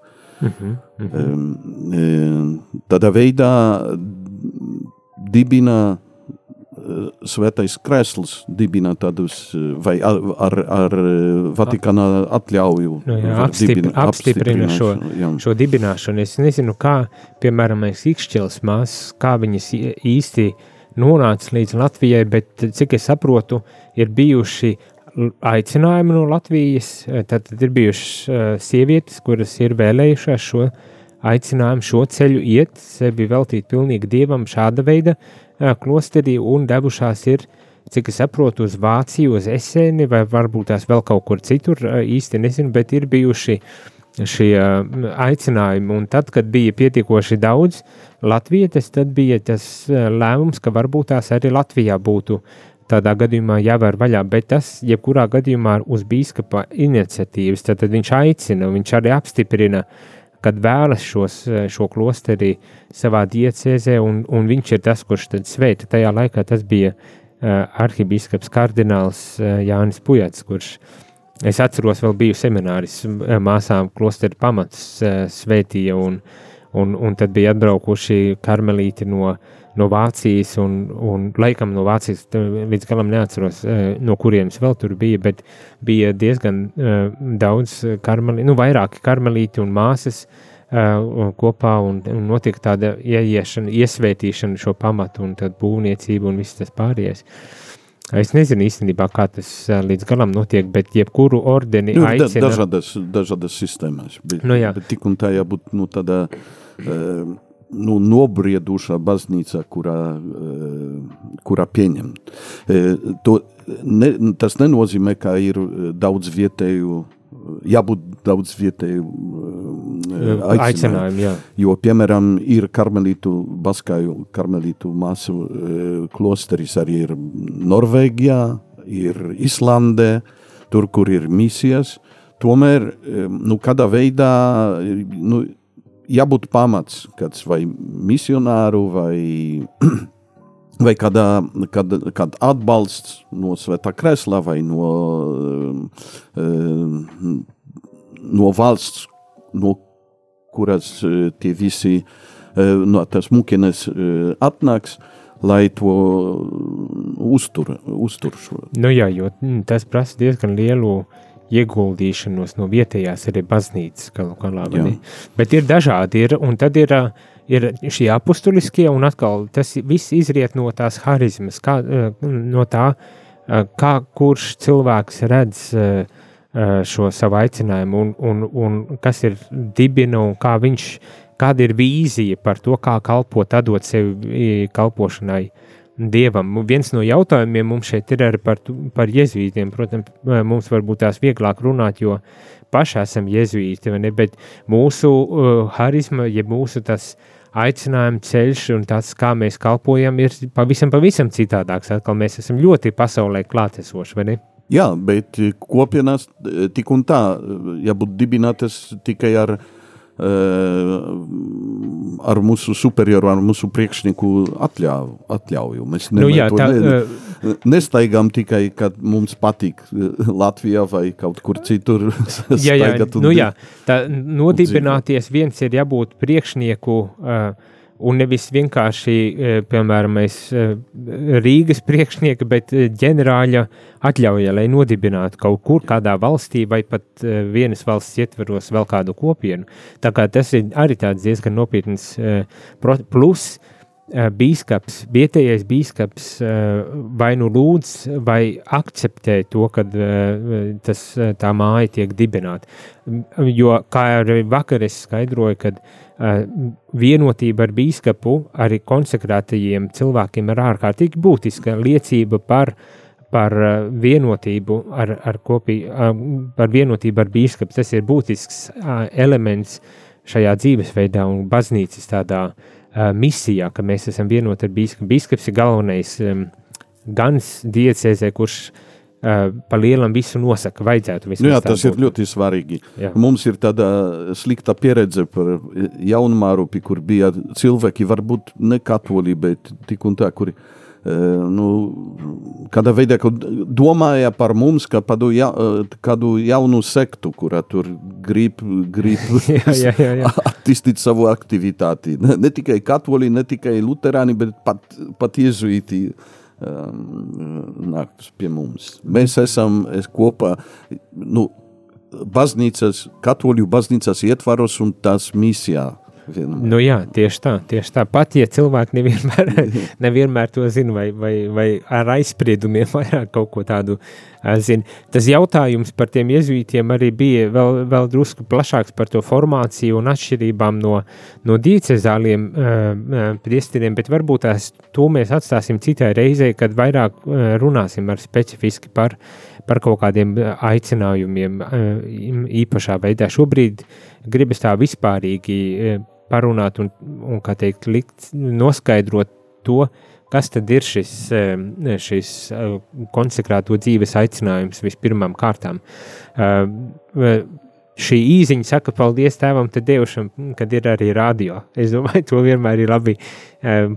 Mhm, mhm. Um, e, Tādā veidā dibina Svētais Kresls, dibina tādus, vai ar, ar, ar Vatikāna atļauju. Nu, jā, var apstipri- dibina- apstiprina šo- jā. šo dibināšanu. Es nezinu, kā, piemēram, Ikšķils māsas, kā viņas īsti nonāca līdz Latvijai, bet cik es saprotu, ir bijuši aicinājumi no Latvijas. Tad, tad ir bijušas uh, sievietes, kuras ir vēlējušās šo aicinājumu, šo ceļu iet, sevi veltīt pilnīgi dievam šāda veida uh, klosterī un devušās ir. Cik es saprotu, uz Vāciju, uz Eseni, vai varbūt tās vēl kaut kur citur, īsti nezinu, bet ir bijuši šie aicinājumi. Un tad, kad bija pietiekoši daudz latviešu, tad bija tas lēmums, ka varbūt tās arī Latvijā būtu tādā gadījumā jāvēr vaļā. Bet tas, jebkurā gadījumā, ir uz biskupa iniciatīvas, tad, viņš aicina, viņš arī apstiprina. Kad vēlas šos, eh, šo klosteri savā diecēzē, un, un viņš ir tas, kurš tad sveita. Tajā laikā tas bija uh, arhibīskaps kardināls uh, Jānis Pujats, kurš Es atceros, vēl biju semināris māsām klosteri pamatus uh, svētīja, un, un, un tad bija atbraukuši karmelīti no, no Vācijas, un, un laikam no Vācijas līdz galam neatceros, uh, no kurienes vēl tur bija, bet bija diezgan uh, daudz karmelīti, nu vairāki karmelīti un māsas uh, kopā, un, un notika tāda ieiešana, iesvētīšana šo pamatu, un tad būvniecība un viss tas pārējais. Es nezinu īstenībā, kā tas līdz galam notiek, bet jebkuru ordeni Nu, aicina. dažādas, dažādas sistēmas. Bet, Nu, jā. bet tik un tā jābūt nu, tādā uh, nu, nobriedušā baznīcā, kurā, uh, kurā pieņem. Uh, to, ne, tas nenozīmē, ka ir eh, daudz vietēju, jābūt daudz vietēju uh, aicinājumu. Jā. Jo, piemēram, ir karmelītu, baskāju karmelītu māsu klosteris arī ir Norvēģijā, ir Islandē, tur, kur ir misijas. Tomēr, nu, kādā veidā, e, nu, jābūt pamats, kāds vai misionāru vai vai kādā, kad, kad atbalsts no Svētā Kreslā vai no, uh, no valsts, no kuras uh, tie visi uh, no tas mukines uh, atnāks, lai to uztur, uztur šo. Nu, jā, jo mm, tas prasa diezgan lielu ieguldīšanos no vietējās arī baznīcas galu galā. Bet ir dažādi, ir, un tad ir, ir šie apustuliskie, un atkal tas viss izriet no tās harizmas, kā, no tā, kā kurš cilvēks redz šo savu aicinājumu, un, un, un kas ir dibina, un kā viņš, kāda ir vīzija par to, kā kalpot, atdot sevi kalpošanai dievam. Viens no jautājumiem mums šeit ir arī par, par jēzuītiem. Protams, mums varbūt tās vieglāk runāt, jo paši esam jēzuīti, bet mūsu uh, harizma, ja mūsu tas aicinājuma ceļš un tas, kā mēs kalpojam, ir pavisam, pavisam citādāks. Atkal mēs esam ļoti pasaulē klātesoši, vai ne? Jā, bet kopienās eh, tik un tā, eh, ja būtu dibinātas tikai ar, eh, ar mūsu superioru, ar mūsu priekšnieku atļauju. atļauju. Mēs Nu, jā, tā, ne, uh, nestaigām tikai, kad mums patīk eh, Latvijā vai kaut kur citur jā, jā, nu, jā, tā nodibināties viens ir jābūt priekšnieku uh, un nevis vienkārši, uh, piemēram, mēs uh, Rīgas priekšnieka, bet uh, ģenerāļa atļauja, lai nodibinātu kaut kur kādā valstī vai pat vienas valsts ietveros vēl kādu kopienu. Tā kā tas ir arī tāds diezgan nopietns plus. Uh, Bīskaps, vietējais bīskaps uh, vai nu lūdz, vai akceptē to, ka uh, tas, tā māja tiek dibināta. Jo, kā arī vakar es skaidroju, kad vienotība ar bīskapu arī konsekrētajiem cilvēkiem ir ārkārtīgi būtiska liecība par, par vienotību ar, ar, kopī, par vienotību ar bīskapu. Tas ir būtisks elements šajā dzīvesveidā un baznīcas tādā uh, misijā, ka mēs esam vienoti ar bīskapu. Bīskaps ir galvenais um, gans diecēzē, kurš uh, pa lielam visu nosaka, vajadzētu vismaz Nu, jā, tas ir būt. ļoti svarīgi. Jā. Mums ir tāda slikta pieredze par jaunmārupi, kur bija cilvēki, varbūt ne katoļi, bet tik un tā, kuri eh, nu, kādā veidā kaut domāja par mums, kā par ja, eh, kādu jaunu sektu, kurā tur grib, grib Jā, jā, jā, jā. attīstīt savu aktivitāti. Ne, ne tikai katoļi, ne tikai luterāni, bet pat, pat jezuīti um, nāk pie mums. Mēs esam es kopā, nu, baznīcas, katoļu baznīcas ietvaros un tās misijā. Vienmēr. Nu jā, tieši tā, tieši tā. Pat ja cilvēki nevienmēr, nevienmēr to zina, vai, vai, vai ar aizspriedumiem vairāk kaut ko tādu ā, zina. Tas jautājums par tiem jēzuītiem arī bija vēl, vēl drusku plašāks par to formāciju un atšķirībām no, no diecezāliem uh, priestiriem, bet varbūt tās to mēs atstāsim citai reizei, kad vairāk uh, runāsim ar specifiski par, par kaut kādiem aicinājumiem uh, īpašā veidā. Šobrīd gribas tā vispārīgi parunāt un, un kā teikt, likt, noskaidrot to, kas tad ir šis, eh, šis eh, konsekrēto dzīves aicinājums vispirmām kārtām. Eh, Šī īziņa saka, paldies tēvam, te devušam, kad ir arī radio. Es domāju, to vienmēr ir labi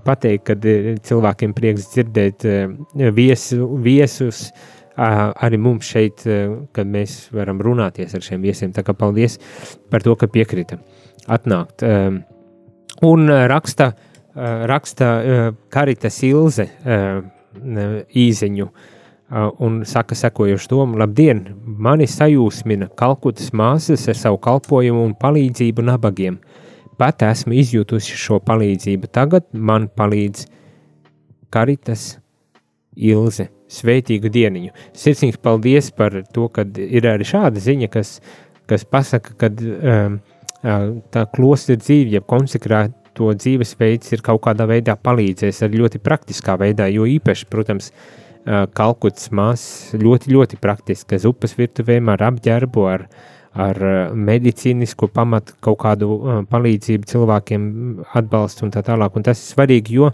pateikt, kad cilvēkiem prieks dzirdēt viesu, viesus, arī mums šeit, kad mēs varam runāties ar šiem viesiem. Tā kā paldies par to, ka piekrita atnākt. Um, un uh, raksta, uh, raksta uh, Karitas Ilze uh, īziņu uh, un saka sekojuši domu, labdien, mani sajūsmina Kalkutas māsas ar savu kalpojumu un palīdzību nabagiem. Pat esmu izjutusi šo palīdzību, tagad man palīdz Karitas Ilze. Sveitīgu dieniņu. Sirsnīgs paldies par to, ka ir arī šāda ziņa, kas, kas pasaka, ka um, tā klostra dzīve, ja konsekrēto dzīvesveids ir kaut kādā veidā palīdzējis arī ļoti praktiskā veidā, jo īpaši, protams, Kalkutas māsas ļoti, ļoti praktiski, uz upes virtuvēm ar apģērbu, ar, ar ā, medicīnisku pamatu kaut kādu palīdzību cilvēkiem atbalstu un tā tālāk, un tas ir svarīgi, jo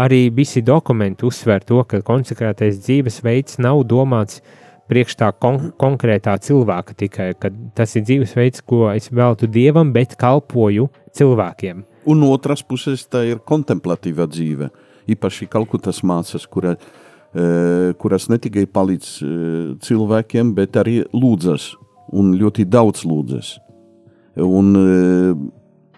arī visi dokumenti uzsver to, ka konsekrētais dzīvesveids nav domāts priekš tā kon konkrētā cilvēka tikai, ka tas ir dzīvesveids, ko es veltu dievam, bet kalpoju cilvēkiem. Un otras puses tā ir kontemplatīva dzīve. Īpaši Kalkutas mācas, kura, eh, kuras ne tikai palīdz eh, cilvēkiem, bet arī lūdzas. Un ļoti daudz lūdzas. Un eh,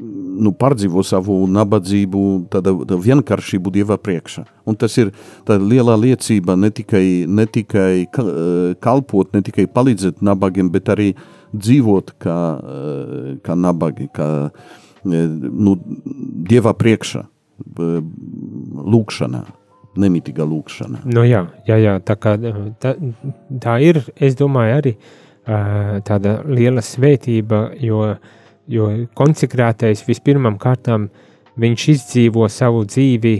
nu, pārdzīvo savu nabadzību, tāda, tāda vienkāršību Dieva priekšā. Un tas ir liela liecība ne tikai, ne tikai ka- eh, kalpot, ne tikai palīdzēt nabagiem, bet arī dzīvot kā, eh, kā nabagi, kā eh, nu, Dieva priekšā, lūkšanā, nemitīga lūkšanā. Nu, jā, jā, jā tā, kā, tā, tā ir, es domāju, arī ā, tāda liela svētība, jo, jo konsekrētais vispirmām kārtām viņš izdzīvo savu dzīvi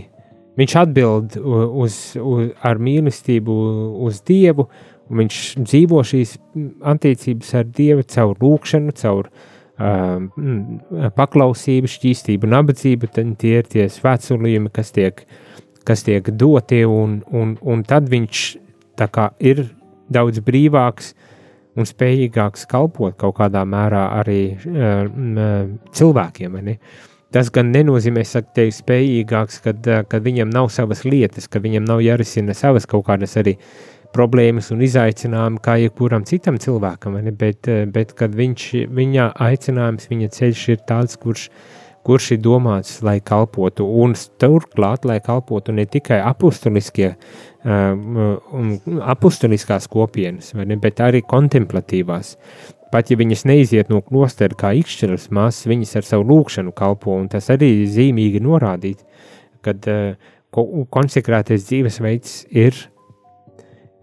viņš atbild uz, uz, ar mīlestību uz Dievu, un viņš dzīvo šīs attiecības ar Dievu caur lūkšanu, caur uh, paklausību, šķīstību, nabadzību. Tie ir tie svētsolījumi, kas tiek, kas tiek doti, un, un, un tad viņš ir daudz brīvāks un spējīgāks kalpot kaut kādā mērā arī uh, cilvēkiem. Ne? Tas gan nenozīmē, ka te ir spējīgāks, kad, kad viņam nav savas lietas, ka viņam nav jārisina savas kaut kādas arī problēmas un izaicinājumi, kā jebkuram citam cilvēkam, bet, bet kad viņš, viņa aicinājums, viņa ceļš ir tāds, kurš, kurš ir domāts, lai kalpotu, un turklāt, lai kalpotu ne tikai apustuliskie, um, apustuliskās kopienas, ne, bet arī kontemplatīvās. Pat ja viņas neiziet no klostera kā ikšķiras māsas, viņas ar savu lūkšanu kalpo, un tas arī zīmīgi norādīt, kad uh, konsekrētais dzīvesveids ir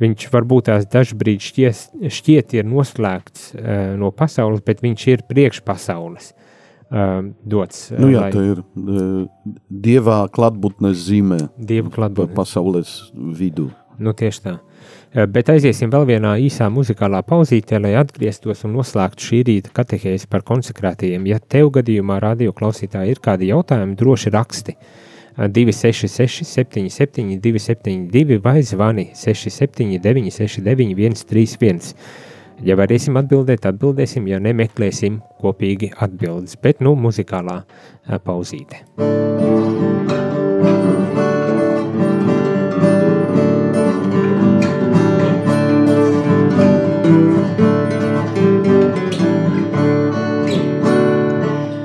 Viņš varbūt tās dažbrīd šķies, šķiet ir noslēgts uh, no pasaules, bet viņš ir priekšpasaules uh, dots. Uh, nu jā, lai... tā ir uh, dievā klātbūtnes zīmē. Dieva klātbūtnes. Pasaules vidū. Nu tieši tā. Uh, bet aiziesim vēl vienā īsā muzikālā pauzītē, lai atgrieztos un noslēgtu šī rīta katehēzi par konsekrētajiem. Ja tev gadījumā radio klausītāji ir kādi jautājumi, droši raksti. Uh, 266, 77, 272 vai zvani 679, 69, 131. Ja varēsim atbildēt, atbildēsim, ja nemeklēsim kopīgi atbildes, bet nu muzikālā pauzīte.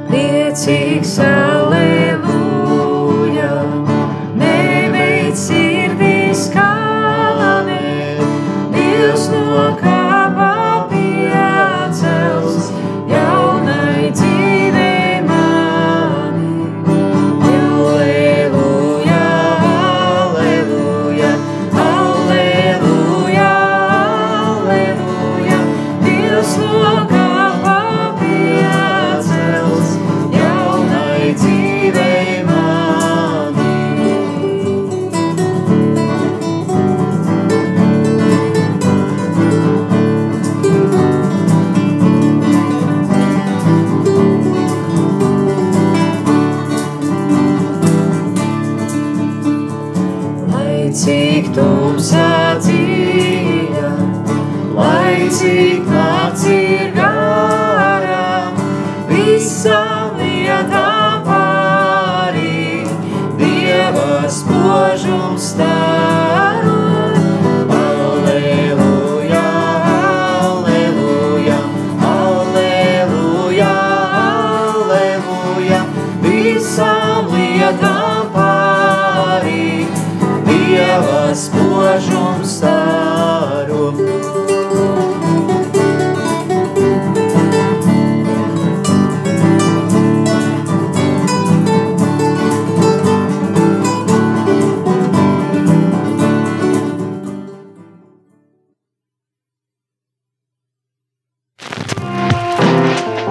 Priecīgs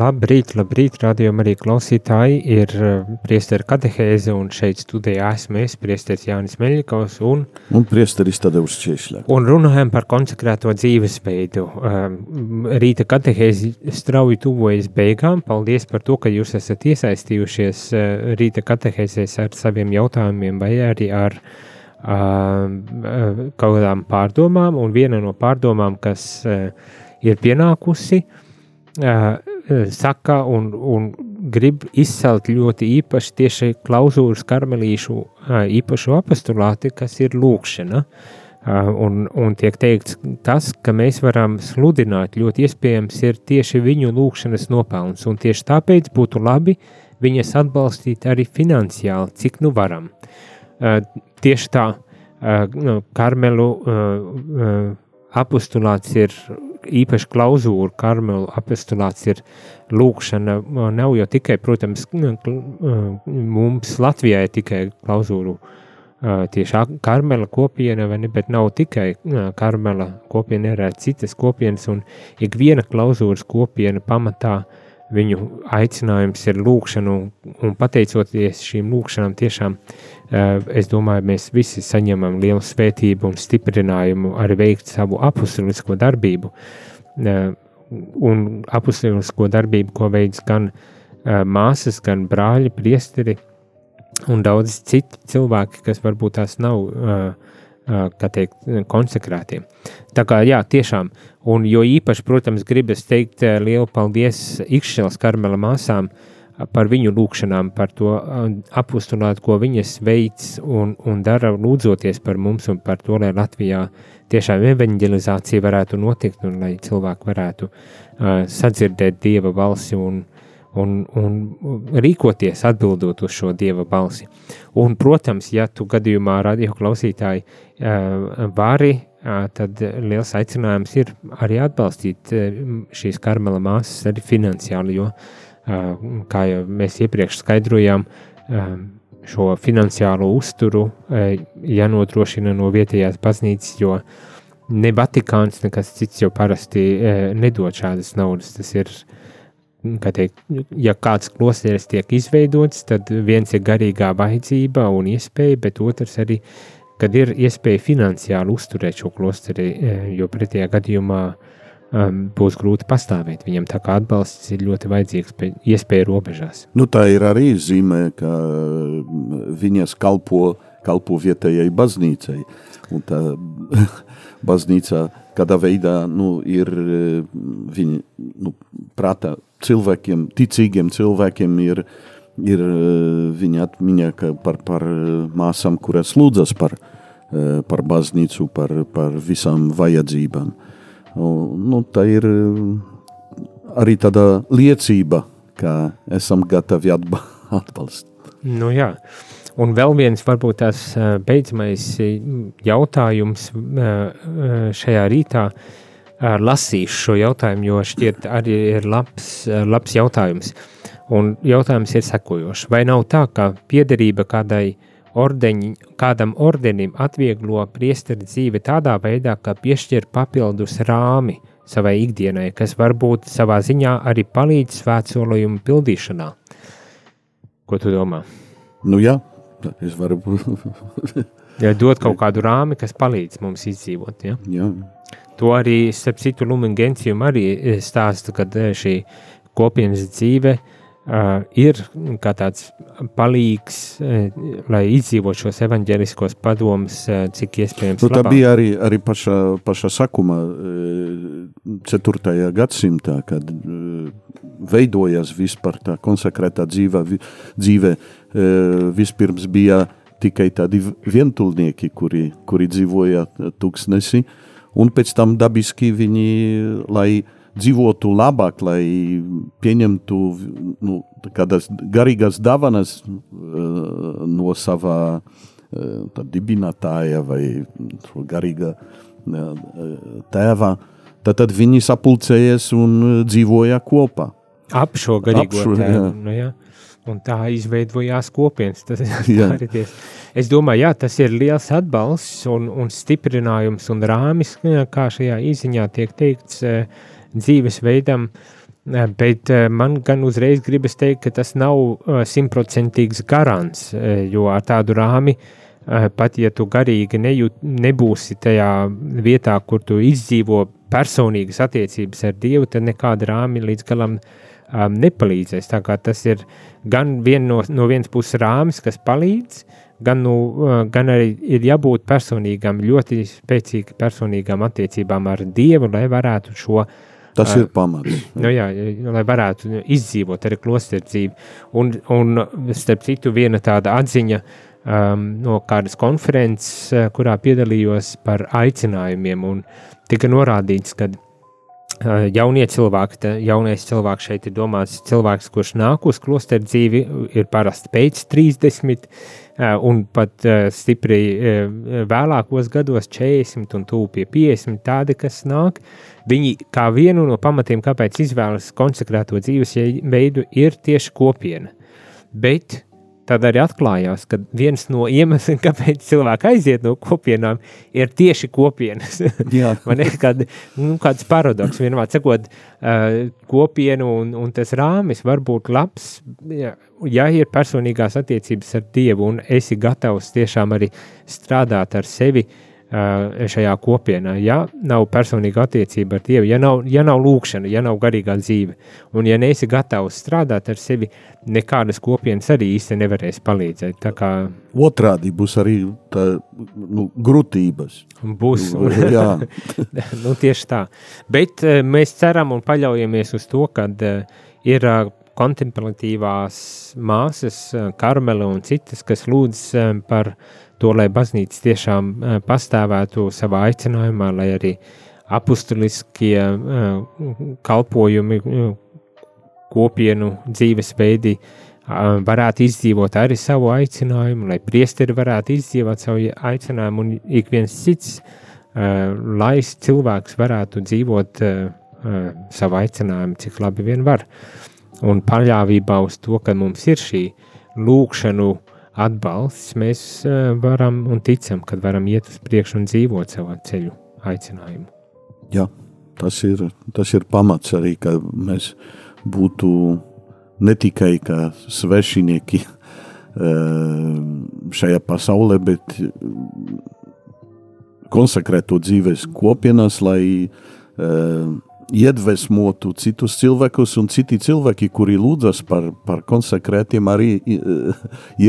Labrīt, labrīt, rādījumā arī klausītāji ir eh, priesteru katehēze un šeit studijā esmu es, priesteris Jānis Meļikovs un... Un priesteris Tadevs Češļāk. Un runājam par konsekrēto dzīvespeidu. Um, rīta katehēzi strauji tuvojas beigām. Paldies par to, ka jūs esat iesaistījušies uh, rīta katehēzēs ar saviem jautājumiem vai arī ar uh, kaut kādām pārdomām, un viena no pārdomām, kas ir pienākusi, saka un, un grib izcelt ļoti īpaši tieši klauzūras karmelīšu īpašu apostulāti, kas ir lūkšana. Un, un tiek teikts, tas, ka mēs varam sludināt, ļoti iespējams ir tieši viņu lūkšanas nopelns, un tieši tāpēc būtu labi viņas atbalstīt arī finansiāli, cik nu varam. Tieši tā, nu, Karmelu apostulāts ir īpaši klauzūra, Karmelu apostulāts ir lūkšana. Nav jau tikai, protams, mums Latvijai tikai klauzūru uh, tieši karmela kopiena, ne, bet nav tikai uh, karmela kopiena, ir arī citas kopienas, un ikviena klauzūras kopiena pamatā viņu aicinājums ir lūkšana, un, pateicoties šīm lūkšanām, tiešām uh, es domāju, mēs visi saņemam lielu svētību un stiprinājumu arī veikt savu apustulisko darbību. Uh, un apustulisko darbību, ko veids gan uh, māsas, gan brāļi, priesteri un daudz citi cilvēki, kas varbūt tās nav, uh, kā teikt, konsekrēti. Tā kā, jā, tiešām, un jo īpaši, protams, gribas teikt uh, lielu paldies Ikšķelas karmela māsām uh, par viņu lūgšanām, par to uh, apustulāt, ko viņas veids un, un dara lūdzoties par mums un par to, lai Latvijā tiešām evanģelizācija varētu notikt un lai cilvēki varētu uh, sadzirdēt Dieva balsi un, un, un rīkoties atbildot uz šo Dieva balsi. Un, protams, ja tu gadījumā radio klausītāji uh, vari, uh, tad liels aicinājums ir arī atbalstīt uh, šīs karmela māsas arī finansiāli, jo, kā jau mēs iepriekš skaidrojām, šo finansiālo uzturu jānodrošina no vietējās baznīcas, jo ne Vatikāns, nekas cits jau parasti nedod šādas naudas. Tas ir uh, kā teikt, ja kāds klosteris tiek izveidots, tad viens ir garīgā vajadzība un iespēja, bet otrs arī, kad ir iespēja finansiāli uzturēt šo klosteri, jo pretējā gadījumā um, būs grūti pastāvēt. Viņam tā kā atbalsts ir ļoti vajadzīgs, bet iespēja robežās. Nu, tā ir arī zīmē, ka viņas kalpo, kalpo vietējai baznīcai. Un tā baznīca kādā veidā nu, ir viņa nu, prātā cilvēkiem, ticīgiem cilvēkiem ir, ir viņa atmiņā par, par māsām, kuras lūdzas par, par baznīcu, par, par visām vajadzībām. Nu, tā ir arī tāda liecība, ka esam gatavi atbalstīt. Nu, jā. Un vēl viens, varbūt tās beidzamais jautājums šajā rītā. Lasīšu šo jautājumu, jo šķiet arī ir labs, labs jautājums. Un jautājums ir sekojošs. Vai nav tā, ka piederība kādai ordeņi, kādam ordenim atvieglo priesteri dzīvi tādā veidā, ka piešķir papildus rāmi savai ikdienai, kas varbūt savā ziņā arī palīdz svētsolījumu pildīšanā? Ko tu domā? Nu jā, es varu. ja dot kaut kādu rāmi, kas palīdz mums izdzīvot. Ja? jā. To arī, starp citu, Lumen Gentium arī stāsta, ka šī kopienas dzīve uh, ir kā tāds palīgs, uh, lai izdzīvot šos evaņģēliskos padomus, uh, cik iespējams. Nu, tā labāk. bija arī, arī paša, paša sakuma 4. gadsimtā, kad veidojas vispār tā konsekrētā dzīve, dzīve vispirms bija tikai tādi vientulnieki, kuri, kuri dzīvoja tūkstnesi, un pēc tam dabiski viņi, lai dzīvotu labāk, lai pieņemtu nu, kādas garīgas dāvanas uh, no savā uh, dibinātāja vai garīga uh, tēva, tad, tad viņi sapulcējas un dzīvoja kopā. Ap šo garīgo Ap šo, tēvu. Jā. Nu, jā. Un tā izveidojās kopienas. Tas, es domāju, jā, tas ir liels atbalsts un, un stiprinājums un rāmis, kā šajā īsiņā tiek teikts, dzīvesveidam. Bet man gan uzreiz gribas teikt, ka tas nav simtprocentīgs garants, jo ar tādu rāmi, pat ja tu garīgi nejūt, nebūsi tajā vietā, kur tu izdzīvo personīgas attiecības ar Dievu, tad nekāda rāmi līdz galam um, nepalīdzēs. Tas ir gan vien no, no vienas puses rāmis, kas palīdz, gan, nu, gan arī ir jābūt personīgām, ļoti spēcīgām personīgām attiecībām ar Dievu, lai varētu šo Tas ir pamats. Nu jā, lai varētu izdzīvot arī klosteru dzīvi. Un, un, starp citu, viena tāda atziņa um, no kādas konferences, kurā piedalījos par aicinājumiem, un tika norādīts, ka jaunie cilvēki, jaunais cilvēks šeit ir domāts cilvēks, kurš nāk uz klosteru dzīvi, ir parasti pēc 30, un pat stipri vēlākos gados 40 un tūp pie 50 tādi, kas nāk, viņi kā vienu no pamatiem, kāpēc izvēlas konsekrēto dzīves veidu, ir tieši kopiena. Bet tad arī atklājās, ka viens no iemesliem, kāpēc cilvēki aiziet no kopienām, ir tieši kopienas. Man ir kād, nu, kāds paradoks, vienmēr sakot, uh, kopienu un, un tas rāmis var būt labs, ja, ja ir personīgās attiecības ar Dievu un esi gatavs tiešām arī strādāt ar sevi, uh, šajā kopienā. Ja nav personīga attiecība ar Dievu, ja nav, ja nav lūkšana, ja nav garīgā dzīve, un ja neesi gatavs strādāt ar sevi, nekādas kopienas arī īsti nevarēs palīdzēt. Kā otrādi būs arī tā, nu, grūtības. Būs. Jā. nu, tieši tā. Bet mēs ceram un paļaujamies uz to, ka ir kontemplatīvās māsas, Karmela un citas, kas lūdz par to, lai baznīca tiešām eh, pastāvētu savā aicinājumā, lai arī apustuliskie eh, kalpojumi, eh, kopienu dzīvesveidi varētu izdzīvot arī savu aicinājumu, lai priesteri varētu izdzīvot savu aicinājumu, un ik viens cits, lai cilvēks varētu dzīvot savu aicinājumu, cik labi vien var. Un paļāvībā uz to, ka mums ir šī lūkšanu atbalsts, mēs eh, varam un ticam, ka varam iet uz priekšu un dzīvot savā ceļu aicinājumu. Jā, tas ir, tas ir pamats arī, ka mēs būtu ne tikai svešinieki eh, šajā pasaulē, bet konsekrēto dzīves kopienas, lai uh, iedvesmotu citus cilvēkus, un citi cilvēki, kuri lūdzas par, par konsekrētiem, arī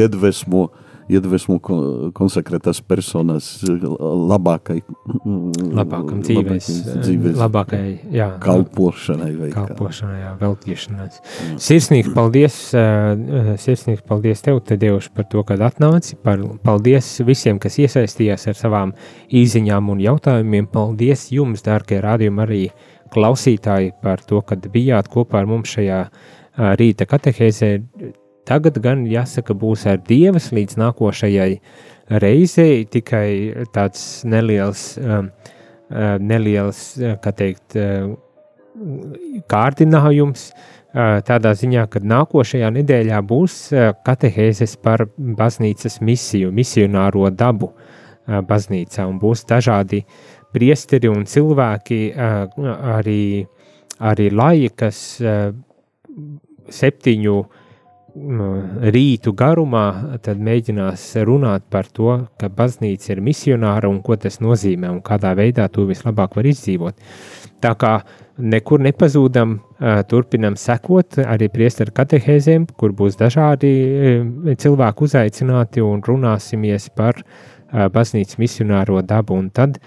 iedvesmo, iedvesmo konsekrētas personas labākai, labākam dzīves, dzīves labākai, jā, kalpošanai. Vai kalpošanai, jā, veltīšanai. Sirsnīgi paldies, sirsnīgi paldies tev, Tadeuši, par to, kad atnāci, par, paldies visiem, kas iesaistījās ar savām īziņām un jautājumiem, paldies jums, dārgie rādījumi, arī klausītāji, par to, ka bijāt kopā ar mums šajā rīta katehēzē. Tagad gan jāsaka, būs ar dievas līdz nākošajai reizei, tikai tāds neliels, neliels kā teikt, kārdinājums. Tādā ziņā, ka nākošajā nedēļā būs katehēzes par baznīcas misiju, misionāro dabu baznīcā, un būs dažādi uh, priesteri un cilvēki, arī, arī laji, kas septiņu rītu garumā mēģinās runāt par to, ka baznīca ir misionāra un ko tas nozīmē un kādā veidā to vislabāk var izdzīvot. Tā kā nekur nepazūdam, turpinam sekot arī priesteru katehēzēm, kur būs dažādi cilvēki uzaicināti un runāsimies par baznīcas misionāro dabu. Un tad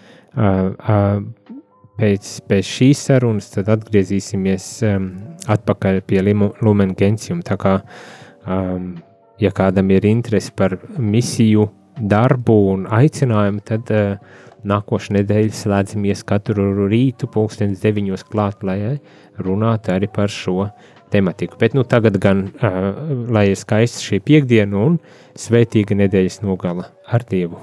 pēc, pēc šīs sarunas atgriezīsimies um, atpakaļ pie Lumen Gentium. Tā kā, um, ja kādam ir interesi par misiju, darbu un aicinājumu, tad uh, nākošais nedēļa slēdzamies katru rītu, pulkstenis deviņos klāt, lai runātu arī par šo tematiku. Bet nu, tagad gan, uh, lai ir skaists šī piekdiena un svētīga nedēļas nogala ar Dievu.